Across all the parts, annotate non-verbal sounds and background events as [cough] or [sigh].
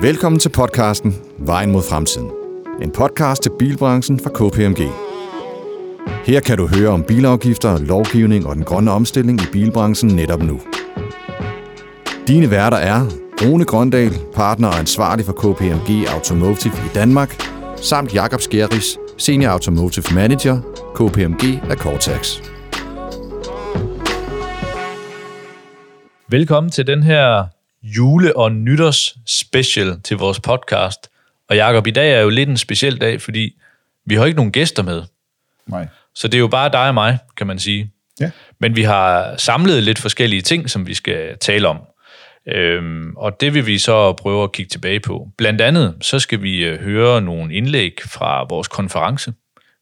Velkommen til podcasten Vejen mod fremtiden. En podcast til bilbranchen fra KPMG. Her kan du høre om bilafgifter, lovgivning og den grønne omstilling i bilbranchen netop nu. Dine værter er Rune Grøndal, partner og ansvarlig for KPMG Automotive i Danmark, samt Jakob Skjeris, Senior Automotive Manager, KPMG af Cortex. Velkommen til den her jule- og nytårs special til vores podcast. Og Jakob, i dag er jo lidt en speciel dag, fordi vi har ikke nogen gæster med. Nej. Så det er jo bare dig og mig, kan man sige. Ja. Men vi har samlet lidt forskellige ting, som vi skal tale om. Øhm, og det vil vi så prøve at kigge tilbage på. Blandt andet, så skal vi øh, høre nogle indlæg fra vores konference,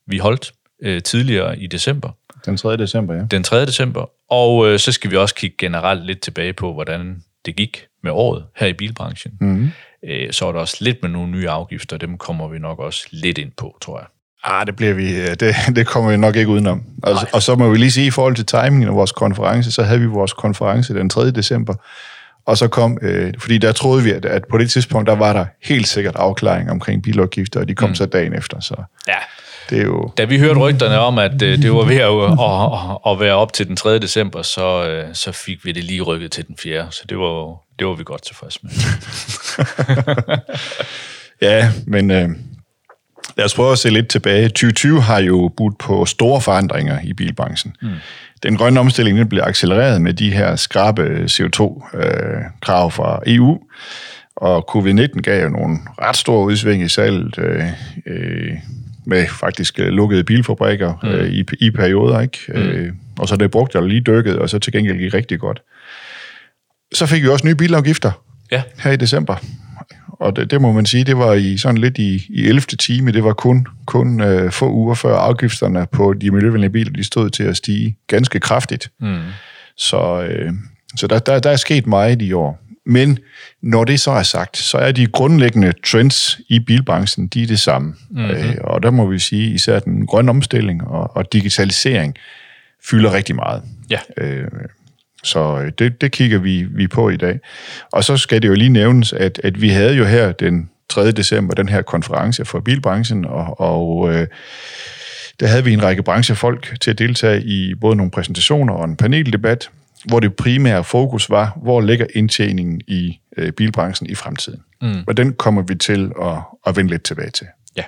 vi holdt øh, tidligere i december, Den 3. december, ja. den 3. december. Og øh, så skal vi også kigge generelt lidt tilbage på, hvordan det gik med året her i bilbranchen. Mm-hmm. Øh, så er der også lidt med nogle nye afgifter, dem kommer vi nok også lidt ind på, tror jeg. Ah, det bliver vi, øh, det, det kommer vi nok ikke udenom. Og, og så må vi lige sige, i forhold til timingen af vores konference, så havde vi vores konference den 3. december, og så kom, øh, fordi der troede vi, at, at på det tidspunkt, der var der helt sikkert afklaring omkring bilafgifter, og de kom mm. så dagen efter, så Ja, det er jo... da vi hørte rygterne om, at øh, det var ved at, at, at, at være op til den 3. december, så, øh, så fik vi det lige rykket til den 4. Så det var, jo- det var vi godt tilfredse med. [laughs] Ja, men øh, lad os prøve at se lidt tilbage. 2020 har jo budt på store forandringer i bilbranchen. Mm. Den grønne omstilling den blev accelereret med de her skrabe CO2-krav fra EU, og covid-19 gav jo nogle ret store udsving i salget, øh, øh, med faktisk øh, lukkede bilfabrikker mm. øh, i, i perioder, ikke? Mm. Øh, og så det brugte jeg lige dykket, og så til gengæld gik rigtig godt. Så fik vi også nye bilafgifter Ja, her i december. Og det, det må man sige, det var i sådan lidt i, i 11. time. Det var kun, kun øh, få uger før afgifterne på de miljøvenlige biler, de stod til at stige ganske kraftigt. mm. Så, øh, så der, der, der er sket meget i år. Men når det så er sagt, så er de grundlæggende trends i bilbranchen, de er det samme. Mm-hmm. Øh, og der må vi sige, især den grønne omstilling og, og digitalisering fylder rigtig meget. ja. Øh, så øh, det, det kigger vi, vi på i dag. Og så skal det jo lige nævnes, at, at vi havde jo her den 3. december den her konference for bilbranchen, og, og øh, der havde vi en række branchefolk til at deltage i både nogle præsentationer og en paneldebat, hvor det primære fokus var, hvor ligger indtjeningen i øh, bilbranchen i fremtiden. Mm. Og den kommer vi til at, at vende lidt tilbage til. Ja.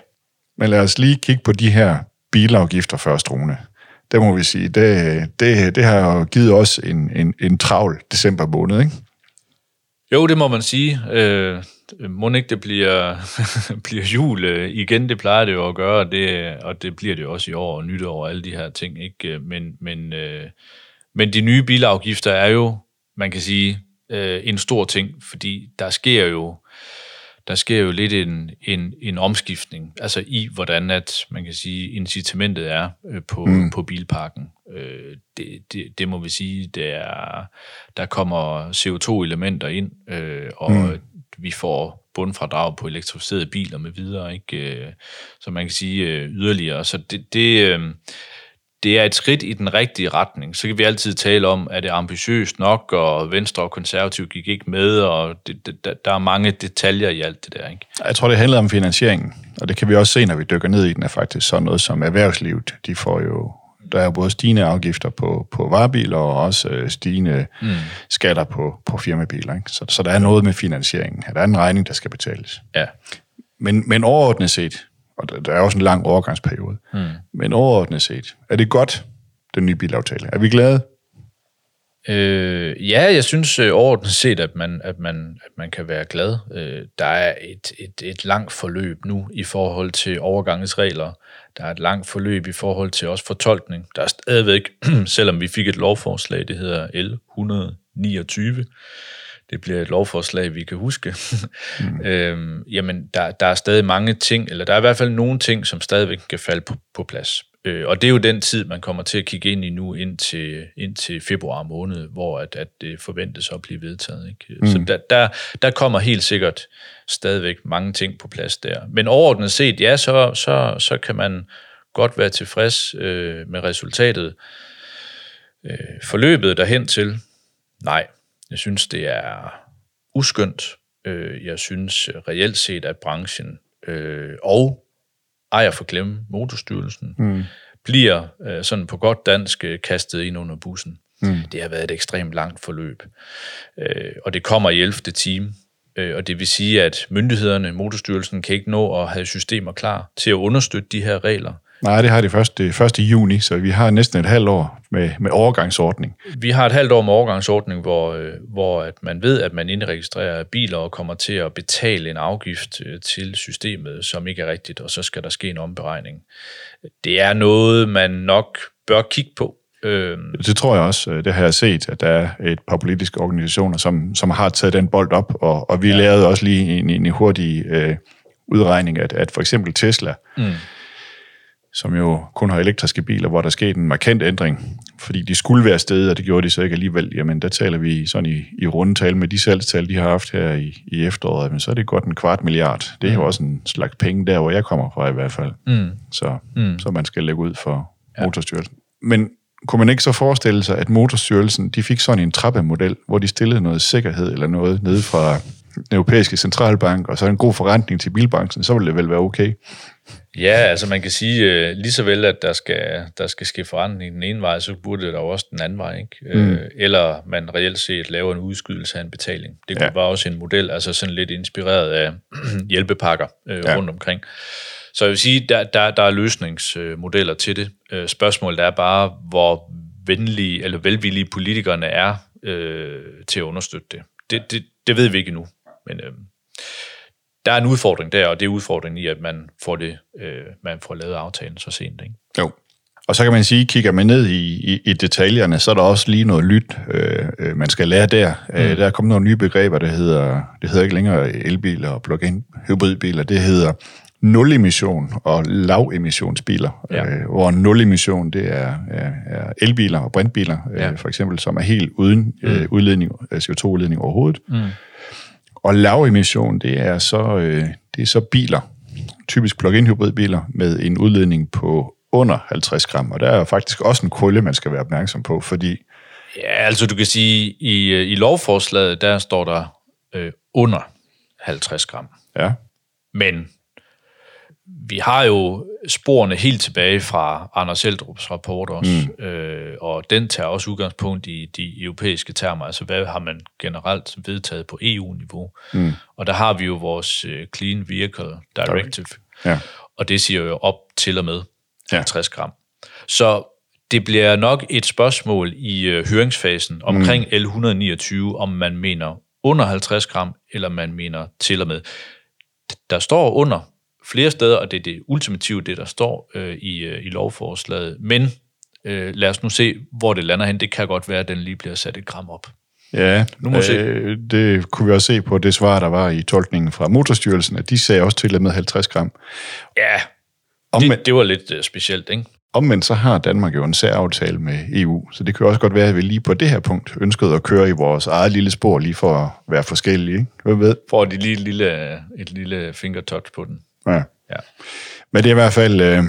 Men lad os lige kigge på de her bilafgifter først, Rune. Det må vi sige, det, det, det har jo givet os en, en, en travl december måned, ikke? Jo, det må man sige. Øh, må ikke det bliver, [laughs] bliver jul øh, igen, det plejer det jo at gøre, og det, og det bliver det jo også i år, og nytår og alle de her ting. Ikke? Øh, men, men, øh, men de nye bilafgifter er jo, man kan sige, øh, en stor ting, fordi der sker jo der sker jo lidt en, en, en omskiftning, altså i hvordan at man kan sige incitamentet er øh, på, mm. på bilparken. Øh, det, det, det må vi sige, det er, der kommer CO2-elementer ind, øh, og mm. vi får bundfradrag på elektrificerede biler med videre, ikke? Øh, så man kan sige øh, yderligere. Så det, det, øh, det er et skridt i den rigtige retning. Så kan vi altid tale om, er det ambitiøst nok, og Venstre og Konservativ gik ikke med, og det, det, der- der er mange detaljer i alt det der. Ikke? Jeg tror, det handler om finansieringen, og det kan vi også se, når vi dykker ned i den, er faktisk sådan noget som erhvervslivet. De får jo, der er jo både stigende afgifter på, på varebiler, og også øh, stigende mm. skatter på, på firmabiler. Ikke? Så, så der er noget med finansieringen. Der er en regning, der skal betales. Ja. Men, men overordnet set, og der, der er også en lang overgangsperiode, mm. men overordnet set, er det godt, den nye bilaftale? Er vi glade? Øh, ja, jeg synes øh, overordnet set, at man, at man, at man kan være glad. Øh, der er et, et, et langt forløb nu i forhold til overgangsregler. Der er et langt forløb i forhold til også fortolkning. Der er stadigvæk, [clears throat] selvom vi fik et lovforslag, det hedder L 129, det bliver et lovforslag, vi kan huske. [laughs] Mm. øhm, jamen, der, der er stadig mange ting, eller der er i hvert fald nogle ting, som stadigvæk kan falde på, på plads. Øh, og det er jo den tid, man kommer til at kigge ind i nu, indtil, indtil februar måned, hvor at, at det forventes at blive vedtaget. Ikke? Mm. Så der, der, der kommer helt sikkert stadigvæk mange ting på plads der. Men overordnet set, ja, så, så, så kan man godt være tilfreds øh, med resultatet. Øh, forløbet derhen til, nej, jeg synes, det er uskyndt. Øh, jeg synes reelt set, at branchen øh, og ejer for glemme motorstyrelsen mm. bliver øh, sådan på godt dansk øh, kastet ind under bussen. Mm. Det har været et ekstremt langt forløb. Øh, og det kommer i 11. time. Øh, og det vil sige, at myndighederne, motorstyrelsen, kan ikke nå at have systemer klar til at understøtte de her regler. Nej, det har de først det 1. juni, så vi har næsten et halvt år med, med overgangsordning. Vi har et halvt år med overgangsordning, hvor, øh, hvor at man ved, at man indregistrerer biler og kommer til at betale en afgift øh, til systemet, som ikke er rigtigt, og så skal der ske en omberegning. Det er noget, man nok bør kigge på. Øhm. Det tror jeg også. Øh, det har jeg set, at der er et par politiske organisationer, som, som har taget den bold op, og, og vi ja. lavede også lige en, en hurtig øh, udregning, at, at for eksempel Tesla, mm som jo kun har elektriske biler, hvor der skete en markant ændring, fordi de skulle være stedet, og det gjorde de så ikke alligevel. Jamen, der taler vi sådan i, i rundetal med de salgstal, de har haft her i, i efteråret, men så er det godt en kvart milliard. Det er mm. jo også en slags penge der, hvor jeg kommer fra i hvert fald. Mm. Så, mm. så man skal lægge ud for ja. motorstyrelsen. Men kunne man ikke så forestille sig, at motorstyrelsen, de fik sådan en trappemodel, hvor de stillede noget sikkerhed eller noget nede fra den europæiske centralbank, og så en god forrentning til bilbranchen, så ville det vel være okay. Ja, altså man kan sige, uh, lige så vel, at der skal, der skal ske forandring den ene vej, så burde det da også den anden vej. Ikke? Mm. Uh, eller man reelt set laver en udskydelse af en betaling. Det kunne ja. være også en model, altså sådan lidt inspireret af [clears throat] hjælpepakker uh, ja. rundt omkring. Så jeg vil sige, der, der, der er løsningsmodeller til det. Uh, spørgsmålet er bare, hvor venlige eller velvillige politikerne er uh, til at understøtte det. Det, det. det ved vi ikke endnu, men... Uh, der er en udfordring der, og det er udfordringen i, at man får, det, øh, man får lavet aftalen så sent. Ikke? Jo. Og så kan man sige, kigger man ned i, i, i detaljerne, så er der også lige noget lyt, øh, øh man skal lære der. Mm. Øh, der er kommet nogle nye begreber, der hedder, det hedder ikke længere elbiler og plug-in hybridbiler, det hedder nul-emission og lav-emissionsbiler, ja. øh, hvor nul-emission det er, er, er elbiler og brintbiler, øh, ja. for eksempel, som er helt uden øh, mm. udledning, CO2-udledning overhovedet. Mm. Og lavemission, det er så, øh, det er så biler, typisk plug-in hybridbiler, med en udledning på under 50 gram. Og der er faktisk også en krølle, man skal være opmærksom på, fordi... Ja, altså du kan sige, i, øh, i lovforslaget, der står der øh, under 50 gram. Ja. Men vi har jo sporene helt tilbage fra Anders Eldrups rapport også, mm. øh, og den tager også udgangspunkt i de europæiske termer, altså hvad har man generelt vedtaget på EU-niveau. Mm. Og der har vi jo vores uh, Clean Vehicle Directive, ja. og det siger jo op til og med 50 gram. Så det bliver nok et spørgsmål i uh, høringsfasen omkring mm. L129, om man mener under 50 gram, eller man mener til og med. Der står under flere steder, og det er det ultimative, det der står øh, i, øh, i lovforslaget. Men øh, lad os nu se, hvor det lander hen. Det kan godt være, at den lige bliver sat et gram op. Ja, nu må øh, se. det kunne vi også se på det svar, der var i tolkningen fra Motorstyrelsen, at de sagde også til med 50 gram. Ja, Omvendt, det, det var lidt uh, specielt, ikke? Omvendt så har Danmark jo en særaftale med EU, så det kan også godt være, at vi lige på det her punkt ønskede at køre i vores eget lille spor, lige for at være forskellige. Ikke? Hvad ved? For de lige lille, et lille fingertouch på den. Ja. ja. Men det er i hvert fald, øh,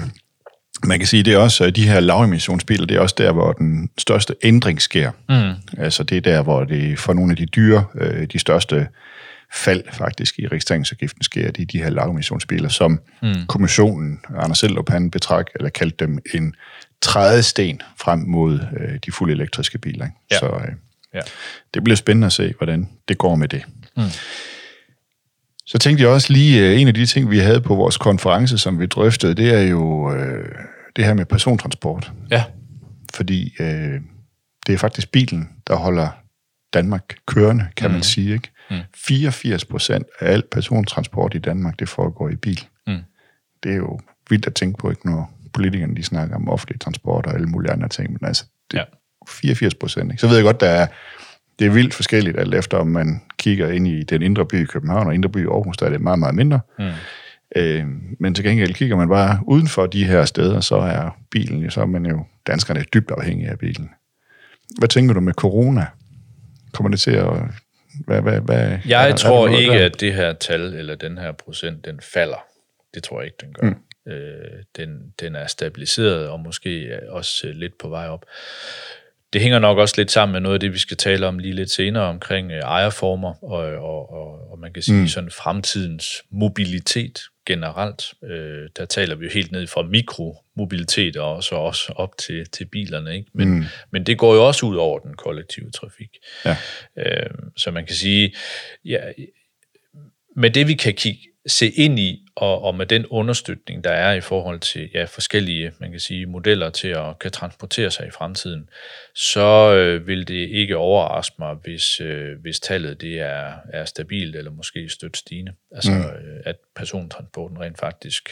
man kan sige, det er også, øh, de her lavemissionsbiler, det er også der, hvor den største ændring sker. Mm. Altså det er der, hvor det for nogle af de dyre, øh, de største fald faktisk i registreringsafgiften sker, det er de her lavemissionsbiler, som mm. kommissionen, Anders Seldrup, han betræk, eller kaldte dem en trædesten frem mod øh, de fulde elektriske biler. Ikke? Ja. Så øh, ja. det bliver spændende at se, hvordan det går med det. Mm. Så tænkte jeg også lige, øh, en af de ting, vi havde på vores konference, som vi drøftede, det er jo øh, det her med persontransport. Ja. Fordi øh, det er faktisk bilen, der holder Danmark kørende, kan mm. man sige. Ikke? Mm. 84 procent af al persontransport i Danmark, det foregår i bil. Mm. Det er jo vildt at tænke på, ikke når politikerne de snakker om offentlig transport og alle mulige andre ting, men altså, det er ja. 84 procent. Så ved jeg godt, der er det er vildt forskelligt, alt efter om man kigger ind i den indre by i København og indre by i Aarhus, der er det meget, meget mindre. Mm. Øh, men til gengæld kigger man bare uden for de her steder, så er bilen, så er man jo danskerne dybt afhængige af bilen. Hvad tænker du med corona? Kommer det til at... Hvad, hvad, hvad, jeg er, tror er ikke, der? at det her tal, eller den her procent, den falder. Det tror jeg ikke, den gør. Mm. Øh, den, den er stabiliseret, og måske også lidt på vej op det hænger nok også lidt sammen med noget af det, vi skal tale om lige lidt senere omkring øh, ejerformer og, og, og, og man kan sige mm. sådan fremtidens mobilitet generelt. Øh, der taler vi jo helt ned fra mikromobilitet og så også op til, til bilerne. Ikke? Men, mm. men det går jo også ud over den kollektive trafik. Ja. Øh, så man kan sige, ja, med det vi kan kigge se ind i, og, og med den understøtning, der er i forhold til ja, forskellige man kan sige, modeller til at kan transportere sig i fremtiden, så øh, vil det ikke overraske mig, hvis, øh, hvis tallet det er, er stabilt eller måske stødt stigende. Altså, mm. øh, at persontransporten rent faktisk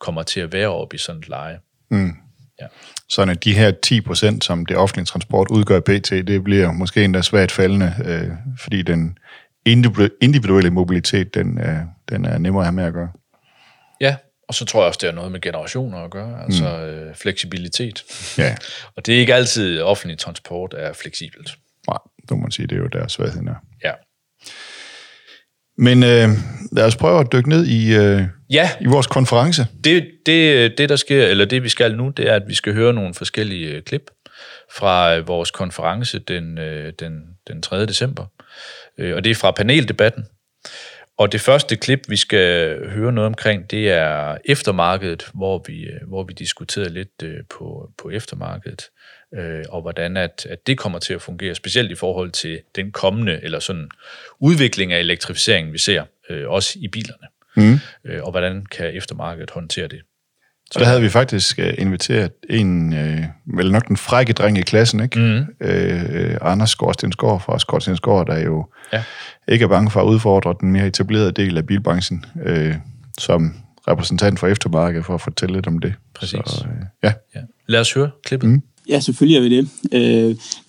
kommer til at være op i sådan et leje. Mm. Ja. Sådan at de her 10 procent, som det offentlige transport udgør pt., det bliver måske endda svært faldende, øh, fordi den individuelle mobilitet, den, er, den er nemmere at have med at gøre. Ja, og så tror jeg også, det har noget med generationer at gøre, altså mm. øh, fleksibilitet. Ja. [laughs] og det er ikke altid offentlig transport er fleksibelt. Nej, det må man sige, det er jo der svagheden er. Ja. Men øh, lad os prøve at dykke ned i, øh, ja. i vores konference. Det, det, det, der sker, eller det vi skal nu, det er, at vi skal høre nogle forskellige øh, klip fra øh, vores konference den, øh, den, den 3. december. Øh, og det er fra paneldebatten. Og det første klip, vi skal høre noget omkring, det er eftermarkedet, hvor vi, øh, hvor vi diskuterede lidt øh, på, på eftermarkedet, og hvordan at, at det kommer til at fungere, specielt i forhold til den kommende, eller sådan udvikling af elektrificeringen, vi ser, også i bilerne. Mm. Og hvordan kan eftermarkedet håndtere det? Så der havde vi faktisk uh, inviteret en, uh, vel nok den frække dreng i klassen, ikke? Mm. Uh, Anders Skorstensgaard fra Skorstensgaard, der jo ja. ikke er bange for at udfordre den mere etablerede del af bilbranchen, uh, som repræsentant for eftermarkedet, for at fortælle lidt om det. Præcis. Så, uh, ja. ja. Lad os høre klippet. Mm. Ja, selvfølgelig er vi det.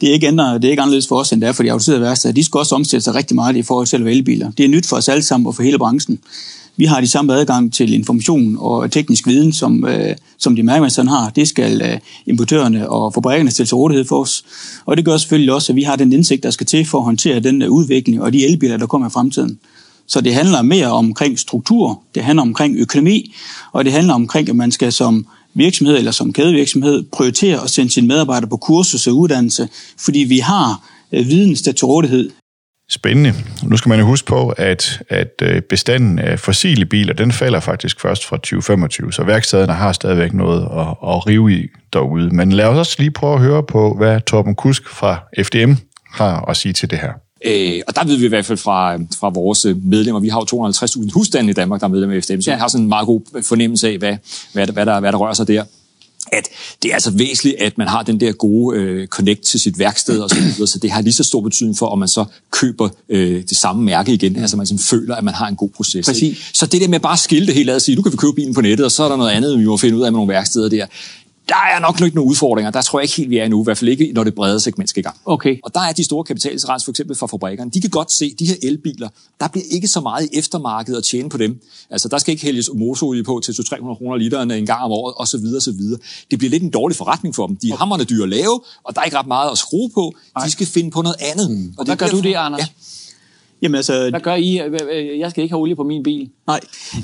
det, er ikke ændret, det er ikke anderledes for os, end det er for de autoriserede værksteder. De skal også omstille sig rigtig meget i forhold til elbiler. Det er nyt for os alle sammen og for hele branchen. Vi har de samme adgang til information og teknisk viden, som, øh, som de mærkemesterne har. Det skal øh, importørerne og fabrikkerne stille til rådighed for os. Og det gør selvfølgelig også, at vi har den indsigt, der skal til for at håndtere den øh, udvikling og de elbiler, der kommer i fremtiden. Så det handler mere omkring struktur, det handler omkring økonomi, og det handler omkring, at man skal som virksomhed eller som kædevirksomhed prioritere at sende sine medarbejdere på kursus og uddannelse, fordi vi har øh, viden til rådighed Spændende. Nu skal man jo huske på, at, at øh, bestanden af fossile biler, den falder faktisk først fra 2025, så værkstederne har stadigvæk noget at, at rive i derude. Men lad os også lige prøve at høre på, hvad Torben Kusk fra FDM har at sige til det her. Øh, og der ved vi i hvert fald fra, fra vores medlemmer, vi har jo 250.000 husstande i Danmark, der er medlemmer af FDM, så ja. vi har sådan en meget god fornemmelse af, hvad, hvad, hvad, der, hvad der rører sig der at det er altså væsentligt, at man har den der gode øh, connect til sit værksted og så videre, så det har lige så stor betydning for, om man så køber øh, det samme mærke igen, mm. altså man sådan føler, at man har en god proces. Præcis. Så det der med bare at skille det hele ad og sige, nu kan vi købe bilen på nettet, og så er der noget andet, vi må finde ud af med nogle værksteder der, der er nok ikke nogle udfordringer. Der tror jeg ikke helt, vi er endnu. I hvert fald ikke, når det brede segment skal i gang. Okay. Og der er de store kapitalsrens, for eksempel fra fabrikkerne. De kan godt se, de her elbiler, der bliver ikke så meget i eftermarkedet at tjene på dem. Altså, der skal ikke hældes motorolie på til 200-300 kroner literen en gang om året, og så videre, så videre. Det bliver lidt en dårlig forretning for dem. De er okay. hammerne dyre at lave, og der er ikke ret meget at skrue på. Ej. De skal finde på noget andet. Mm. Og Hvad gør du det, Anders? Ja. Jamen altså... Hvad gør I? Jeg skal ikke have olie på min bil. Nej.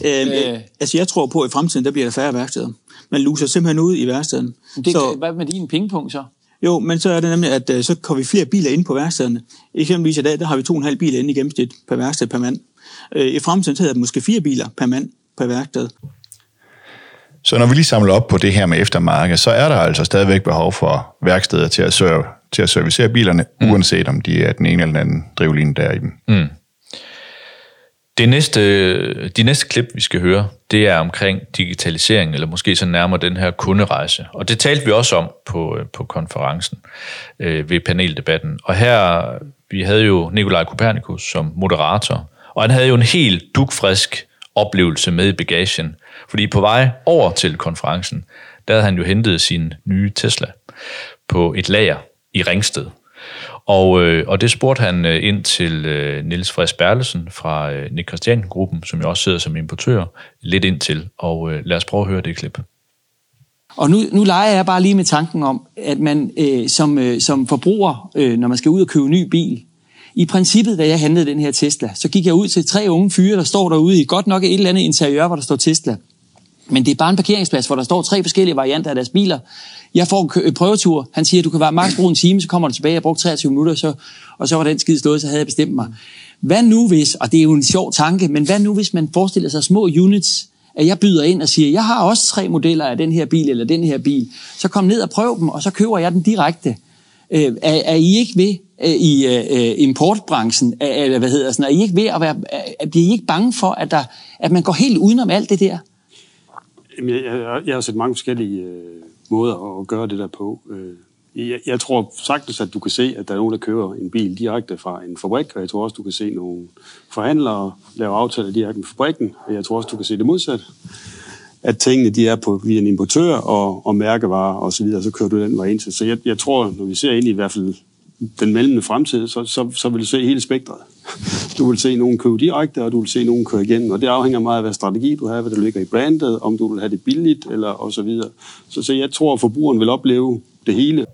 Øh, øh. Altså, jeg tror på, at i fremtiden, der bliver der færre værksteder. Man luser simpelthen ud i værkstedet. Det, så, hvad med din pengepunkt så? Jo, men så er det nemlig, at øh, så kommer vi flere biler ind på værkstederne. Eksempelvis i dag, der har vi to og en halv biler inde i gennemsnit per værksted per mand. Øh, I fremtiden hedder det måske fire biler per mand per værksted. Så når vi lige samler op på det her med eftermarked, så er der altså stadigvæk behov for værksteder til at, serve, til at servicere bilerne, mm. uanset om de er den ene eller den anden drivlinje, der i dem. Mm. Det næste, de næste klip, vi skal høre, det er omkring digitalisering, eller måske så nærmere den her kunderejse. Og det talte vi også om på, øh, på konferencen øh, ved paneldebatten. Og her, vi havde jo Nikolaj Kopernikus som moderator, og han havde jo en helt dugfrisk oplevelse med i bagagen. Fordi på vej over til konferencen, der havde han jo hentet sin nye Tesla på et lager i Ringsted. Og, øh, og det spurgte han øh, ind til øh, Niels Friis Berlesen fra øh, Nick Christian-gruppen, som jo også sidder som importør, lidt ind til. Og øh, lad os prøve at høre det klip. Og nu, nu leger jeg bare lige med tanken om, at man øh, som, øh, som forbruger, øh, når man skal ud og købe en ny bil, i princippet, da jeg handlede den her Tesla, så gik jeg ud til tre unge fyre, der står derude i godt nok et eller andet interiør, hvor der står Tesla. Men det er bare en parkeringsplads, hvor der står tre forskellige varianter af deres biler. Jeg får en øh, prøvetur. Han siger, at du kan være maks bruge en time, så kommer du tilbage. Jeg brugte 23 minutter, så, og så var den skide stået, så havde jeg bestemt mig. Hvad nu hvis, og det er jo en sjov tanke, men hvad nu hvis man forestiller sig små units, at jeg byder ind og siger, jeg har også tre modeller af den her bil eller den her bil. Så kom ned og prøv dem, og så køber jeg den direkte. Øh, er, er I ikke ved øh, i øh, importbranchen, øh, eller hvad hedder sådan, er I ikke ved at være, er, bliver I ikke bange for, at, der, at man går helt udenom alt det der? Jeg, jeg, jeg har set mange forskellige øh, måder at gøre det der på. Øh, jeg, jeg tror sagtens, at du kan se, at der er nogen, der køber en bil direkte fra en fabrik, og jeg tror også, du kan se nogle forhandlere lave aftaler direkte med fabrikken, og jeg tror også, du kan se det modsatte. At tingene de er på via en importør og, og mærkevarer osv., og så, videre, så kører du den vej ind til. Så jeg, jeg tror, når vi ser ind i, i hvert fald den mellemne fremtid, så, så, så vil du se hele spektret. Du vil se nogen købe direkte, og du vil se nogen køre igen, og det afhænger meget af, hvad strategi du har, hvad der ligger i brandet, om du vil have det billigt, eller og så videre. Så, så jeg tror, at forbrugeren vil opleve det hele.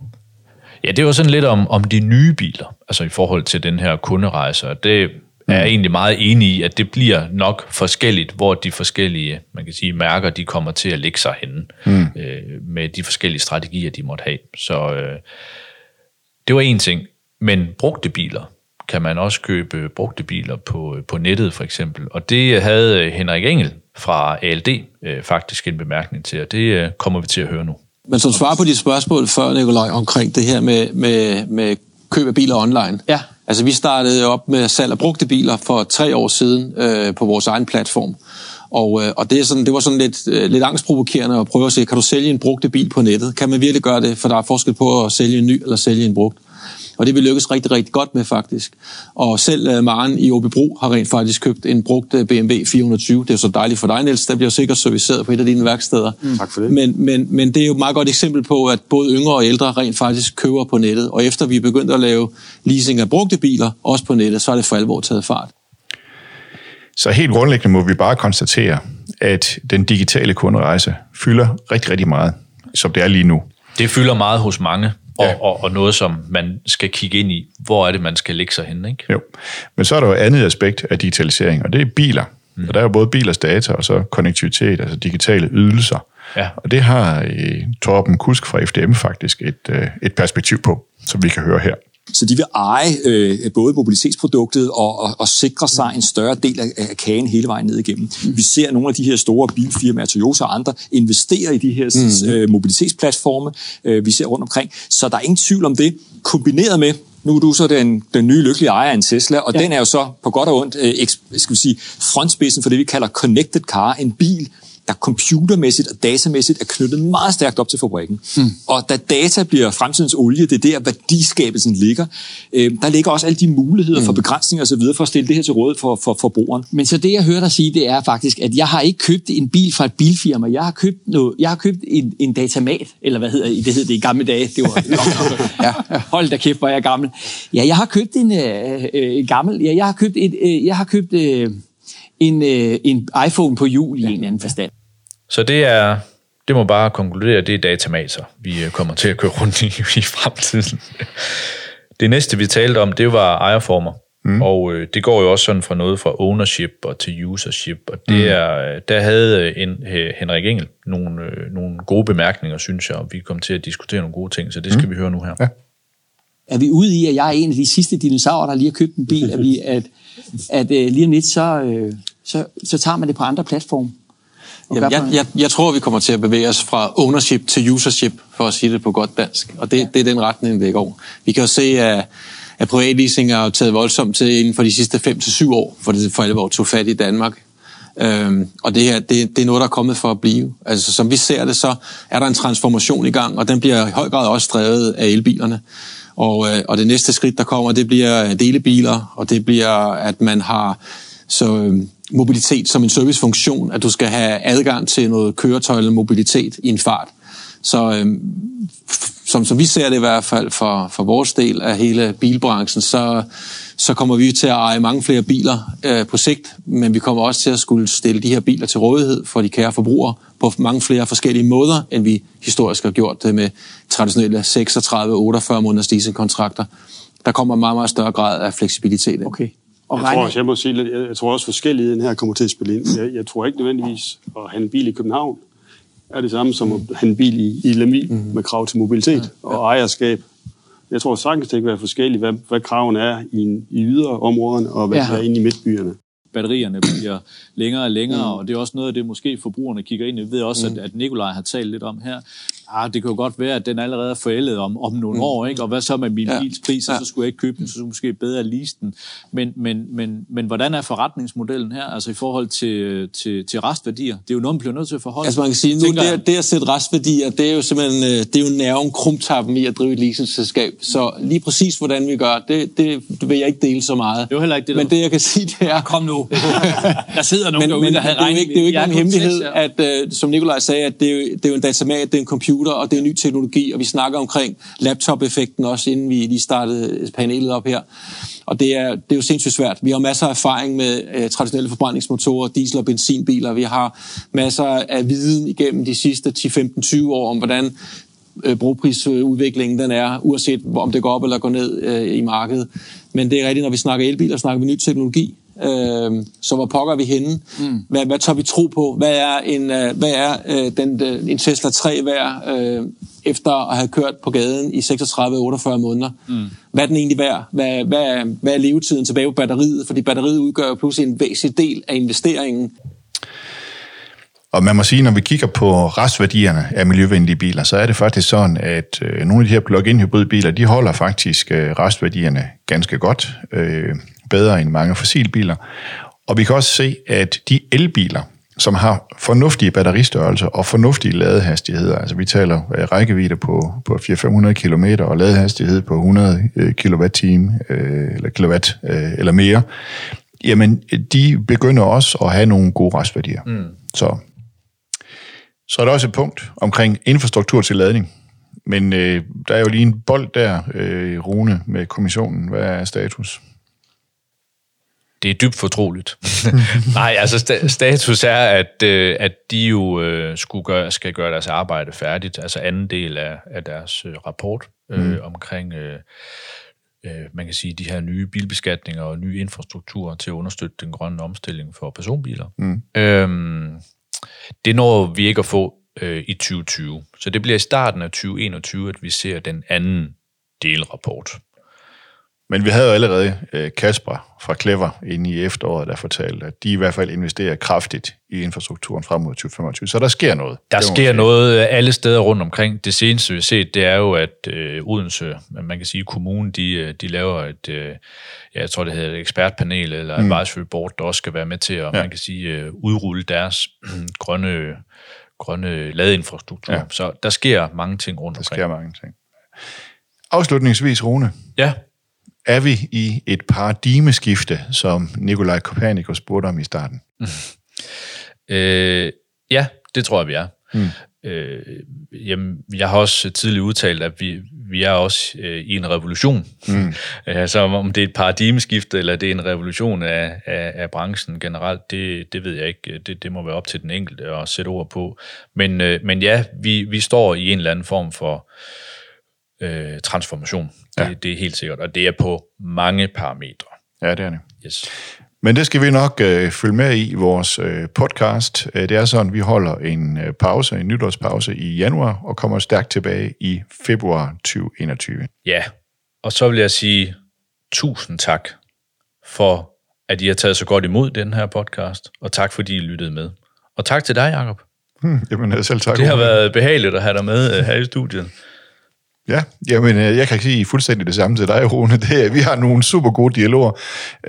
Ja, det var sådan lidt om, om de nye biler, altså i forhold til den her kunderejse, og det er jeg egentlig meget enig i, at det bliver nok forskelligt, hvor de forskellige, man kan sige, mærker, de kommer til at lægge sig henne, mm. øh, med de forskellige strategier, de måtte have. Så øh, det var en ting. Men brugte biler, kan man også købe brugte biler på, på nettet for eksempel. Og det havde Henrik Engel fra ALD øh, faktisk en bemærkning til, og det øh, kommer vi til at høre nu. Men som svar på de spørgsmål før, Nikolaj, omkring det her med, med, med køb af biler online. Ja. Altså, vi startede op med salg af brugte biler for tre år siden øh, på vores egen platform. Og, øh, og det, er sådan, det var sådan lidt, øh, lidt angstprovokerende at prøve at se, kan du sælge en brugte bil på nettet? Kan man virkelig gøre det? For der er forskel på at sælge en ny eller sælge en brugt. Og det vil lykkes rigtig, rigtig godt med faktisk. Og selv uh, Maren i Åbebro har rent faktisk købt en brugt uh, BMW 420. Det er jo så dejligt for dig, Niels. Der bliver sikkert serviceret på et af dine værksteder. Mm. Tak for det. Men, men, men det er jo et meget godt eksempel på, at både yngre og ældre rent faktisk køber på nettet. Og efter vi er begyndt at lave leasing af brugte biler, også på nettet, så er det for alvor taget fart. Så helt grundlæggende må vi bare konstatere, at den digitale kunderejse fylder rigtig, rigtig meget, som det er lige nu. Det fylder meget hos mange og, ja. og, og noget, som man skal kigge ind i. Hvor er det, man skal lægge sig hen, ikke? Jo, men så er der jo et andet aspekt af digitalisering, og det er biler. Mm. Og der er jo både bilers data og så konnektivitet, altså digitale ydelser. Ja. Og det har eh, Torben Kusk fra FDM faktisk et, øh, et perspektiv på, som vi kan høre her. Så de vil eje øh, både mobilitetsproduktet og, og, og sikre sig en større del af, af kagen hele vejen ned igennem. Mm. Vi ser nogle af de her store bilfirmaer, Toyota og andre, investere i de her mm. øh, mobilitetsplatforme, øh, vi ser rundt omkring. Så der er ingen tvivl om det, kombineret med, nu er du så den, den nye lykkelige ejer af en Tesla, og ja. den er jo så på godt og ondt øh, skal vi sige, frontspidsen for det, vi kalder connected car, en bil, der computermæssigt og datamæssigt er knyttet meget stærkt op til fabrikken. Mm. Og da data bliver fremtidens olie, det er der værdiskabelsen ligger, øh, der ligger også alle de muligheder mm. for begrænsninger osv. for at stille det her til råd for, for forbrugeren. Men så det, jeg hører dig sige, det er faktisk, at jeg har ikke købt en bil fra et bilfirma. Jeg har købt, noget, jeg har købt en, en datamat, eller hvad hedder det, det hed det i gamle dage. Det var, [laughs] [laughs] ja, hold da kæft, hvor jeg er gammel. Ja, jeg har købt en øh, øh, gammel, ja, jeg har købt, et, øh, jeg har købt øh, en, øh, en iPhone på jul i en eller anden forstand. Så det er, det må bare konkludere, det er datamaser, vi øh, kommer til at køre rundt i, [laughs] i fremtiden. Det næste, vi talte om, det var ejerformer. Mm. Og øh, det går jo også sådan fra noget fra ownership og til usership, og det mm. er, der havde øh, en, Henrik Engel nogle, øh, nogle gode bemærkninger, synes jeg, og vi kom til at diskutere nogle gode ting, så det skal mm. vi høre nu her. Ja. Er vi ude i, at jeg er en af de sidste dinosaurer, der lige har købt en bil, at, vi, at, at øh, lige om lidt, så, øh, så, så tager man det på andre platforme? Jamen, jeg, jeg, jeg tror, vi kommer til at bevæge os fra ownership til usership, for at sige det på godt dansk. Og det, ja. det er den retning, det går. Vi kan jo se, at, at privatleasing er taget voldsomt til inden for de sidste 5-7 år, for det for alvor tog fat i Danmark. Øhm, og det her, det, det er noget, der er kommet for at blive. Altså, som vi ser det, så er der en transformation i gang, og den bliver i høj grad også drevet af elbilerne. Og, øh, og det næste skridt, der kommer, det bliver delebiler, og det bliver, at man har så øh, mobilitet som en servicefunktion, at du skal have adgang til noget køretøj eller mobilitet i en fart. Så øhm, som, som vi ser det i hvert fald for, for vores del af hele bilbranchen, så, så kommer vi til at eje mange flere biler øh, på sigt, men vi kommer også til at skulle stille de her biler til rådighed for de kære forbrugere på mange flere forskellige måder, end vi historisk har gjort det med traditionelle 36-48 måneders leasingkontrakter. Der kommer en meget, meget større grad af fleksibilitet. Okay. Og Jeg tror, også, jeg, må sige, lidt- jeg, tror også, forskelligheden her kommer til at spille ind. Jeg, jeg tror ikke nødvendigvis at have en bil i København er det samme som at have en bil i, i Lemvig mm. med krav til mobilitet og ejerskab. Jeg tror sagtens, det kan være forskelligt, hvad, hvad kravene er i, i yderområderne og hvad Ja. der er inde i midtbyerne. Batterierne bliver længere og længere, mm. og det er også noget af det, måske forbrugerne kigger ind i. Jeg ved også, mm. at, at Nikolaj har talt lidt om her. Ah, det kan jo godt være, at den allerede er forældet om, om nogle mm. år, ikke? og hvad så med min Ja. bils pris, Ja. så skulle jeg ikke købe den, så skulle jeg måske bedre lease den. Men, men, men, men hvordan er forretningsmodellen her, altså i forhold til, til, til restværdier? Det er jo noget, man bliver nødt til at forholde. Altså man kan sige, nu tænker det, det at sætte restværdier, det er jo simpelthen øh, det er jo nerven, krumtappen i at drive et leasingselskab. Så lige præcis hvordan vi gør, det, det, det vil jeg ikke dele så meget. Det er jo heller ikke det, Men det jeg kan sige, det er... Kom nu. Der sidder nogen men, derude, men der havde det er jo ikke, det er jo ikke nogen hemmelighed, at øh, som Nikolaj sagde, at det er, jo, det er jo en datamat, det er en computer, og det er en ny teknologi, og vi snakker omkring laptop-effekten også, inden vi lige startede panelet op her. Og det er, det er jo sindssygt svært. Vi har masser af erfaring med øh, traditionelle forbrændingsmotorer, diesel- og benzinbiler. Vi har masser af viden igennem de sidste 10-15-20 år om, hvordan øh, brugprisudviklingen den er, uanset om det går op eller går ned øh, i markedet. Men det er rigtigt, når vi snakker elbiler, snakker vi ny teknologi. Øh, så hvor pokker er vi henne? Mm. Hvad, hvad tør vi tro på? Hvad er en, øh, hvad er, øh, den, øh, en Tesla 3 værd øh, efter at have kørt på gaden i 36-48 måneder? Mm. Hvad er den egentlig værd? Hvad, hvad, hvad er levetiden tilbage på batteriet? Fordi batteriet udgør pludselig en væsentlig del af investeringen. Og man må sige, når vi kigger på restværdierne af miljøvenlige biler, så er det faktisk sådan, at øh, nogle af de her plug-in hybridbiler, de holder faktisk øh, restværdierne ganske godt, øh, bedre end mange fossilbiler. Og vi kan også se, at de elbiler, som har fornuftige batteristørrelser og fornuftige ladehastigheder, altså vi taler øh, rækkevidde på, på 400-500 km og ladehastighed på 100 øh, kWh øh, eller kilowatt øh, eller mere, jamen de begynder også at have nogle gode restværdier. Mm. Så så er der også et punkt omkring infrastruktur til ladning. Men øh, der er jo lige en bold der, øh, Rune, med kommissionen. Hvad er status? Det er dybt fortroligt. [laughs] Nej, altså sta- status er, at, øh, at de jo øh, skulle gøre, skal gøre deres arbejde færdigt, altså anden del af, af deres øh, rapport øh, mm. omkring, øh, øh, man kan sige, de her nye bilbeskatninger og nye infrastrukturer til at understøtte den grønne omstilling for personbiler. Mm. Øhm, det når vi ikke at få øh, i 2020. Så det bliver i starten af 2021, at vi ser den anden delrapport. Men vi havde jo allerede øh, Kasper fra Clever inde i efteråret, der fortalte, at de i hvert fald investerer kraftigt i infrastrukturen frem mod 2025. Så der sker noget. Der Det sker noget alle steder rundt omkring. Det seneste, vi har set, det er jo, at øh, Odense, man kan sige, kommunen, de, øh, de laver et, øh, ja, jeg tror, det hedder et ekspertpanel eller mm. advisory board, der også skal være med til at, ja. man kan sige, øh, udrulle deres [clears throat] grønne, grønne ladeinfrastruktur. Ja. Så der sker mange ting rundt Der omkring. sker mange ting. Afslutningsvis, Rune, Ja, er vi i et paradigmeskifte, som Nikolaj Kopernikus spurgte om i starten? Øh, ja, det tror jeg, vi er. Mm. Øh, jamen, jeg har også tidligere udtalt, at vi, vi er også øh, i en revolution. Mm. [laughs] altså, om det er et paradigmeskifte, eller det er en revolution af, af, af branchen generelt, det, det ved jeg ikke. Det, det må være op til den enkelte at sætte ord på. Men, øh, men ja, vi, vi står i en eller anden form for øh, transformation. Ja. Det, det er helt sikkert, og det er på mange parametre. Ja, det er det. Yes. Men det skal vi nok øh, følge med i vores øh, podcast. Øh, Det er sådan, vi holder en øh, pause, en nytårspause i januar, og kommer stærkt tilbage i februar 2021. Ja, og så vil jeg sige tusind tak for, at I har taget så godt imod den her podcast, og tak fordi I lyttede med. Og tak til dig, Jacob. Hmm, [laughs] jamen, selv tak. Det har været behageligt at have dig med øh, her i studiet. Ja, jamen, øh, jeg kan sige fuldstændig det samme til dig, Rune. Det, er- vi har nogle super gode dialoger.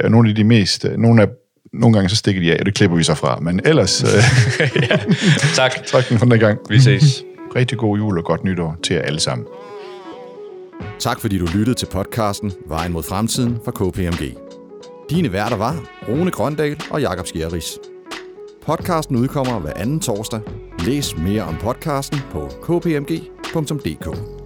Øh, Nogle af de mest... øh, Nogle, af, nogle gange så stikker de af, og det klipper vi så fra. Men ellers, øh, [laughs] Tak. [laughs] tak for den her gang. Vi ses. Rigtig god jul og godt nytår til jer alle sammen. Tak fordi du lyttede til podcasten Vejen mod fremtiden fra KPMG. Dine værter var Rune Grøndal og Jakob Skjerris. Podcasten udkommer hver anden torsdag. Læs mere om podcasten på kpmg.dk.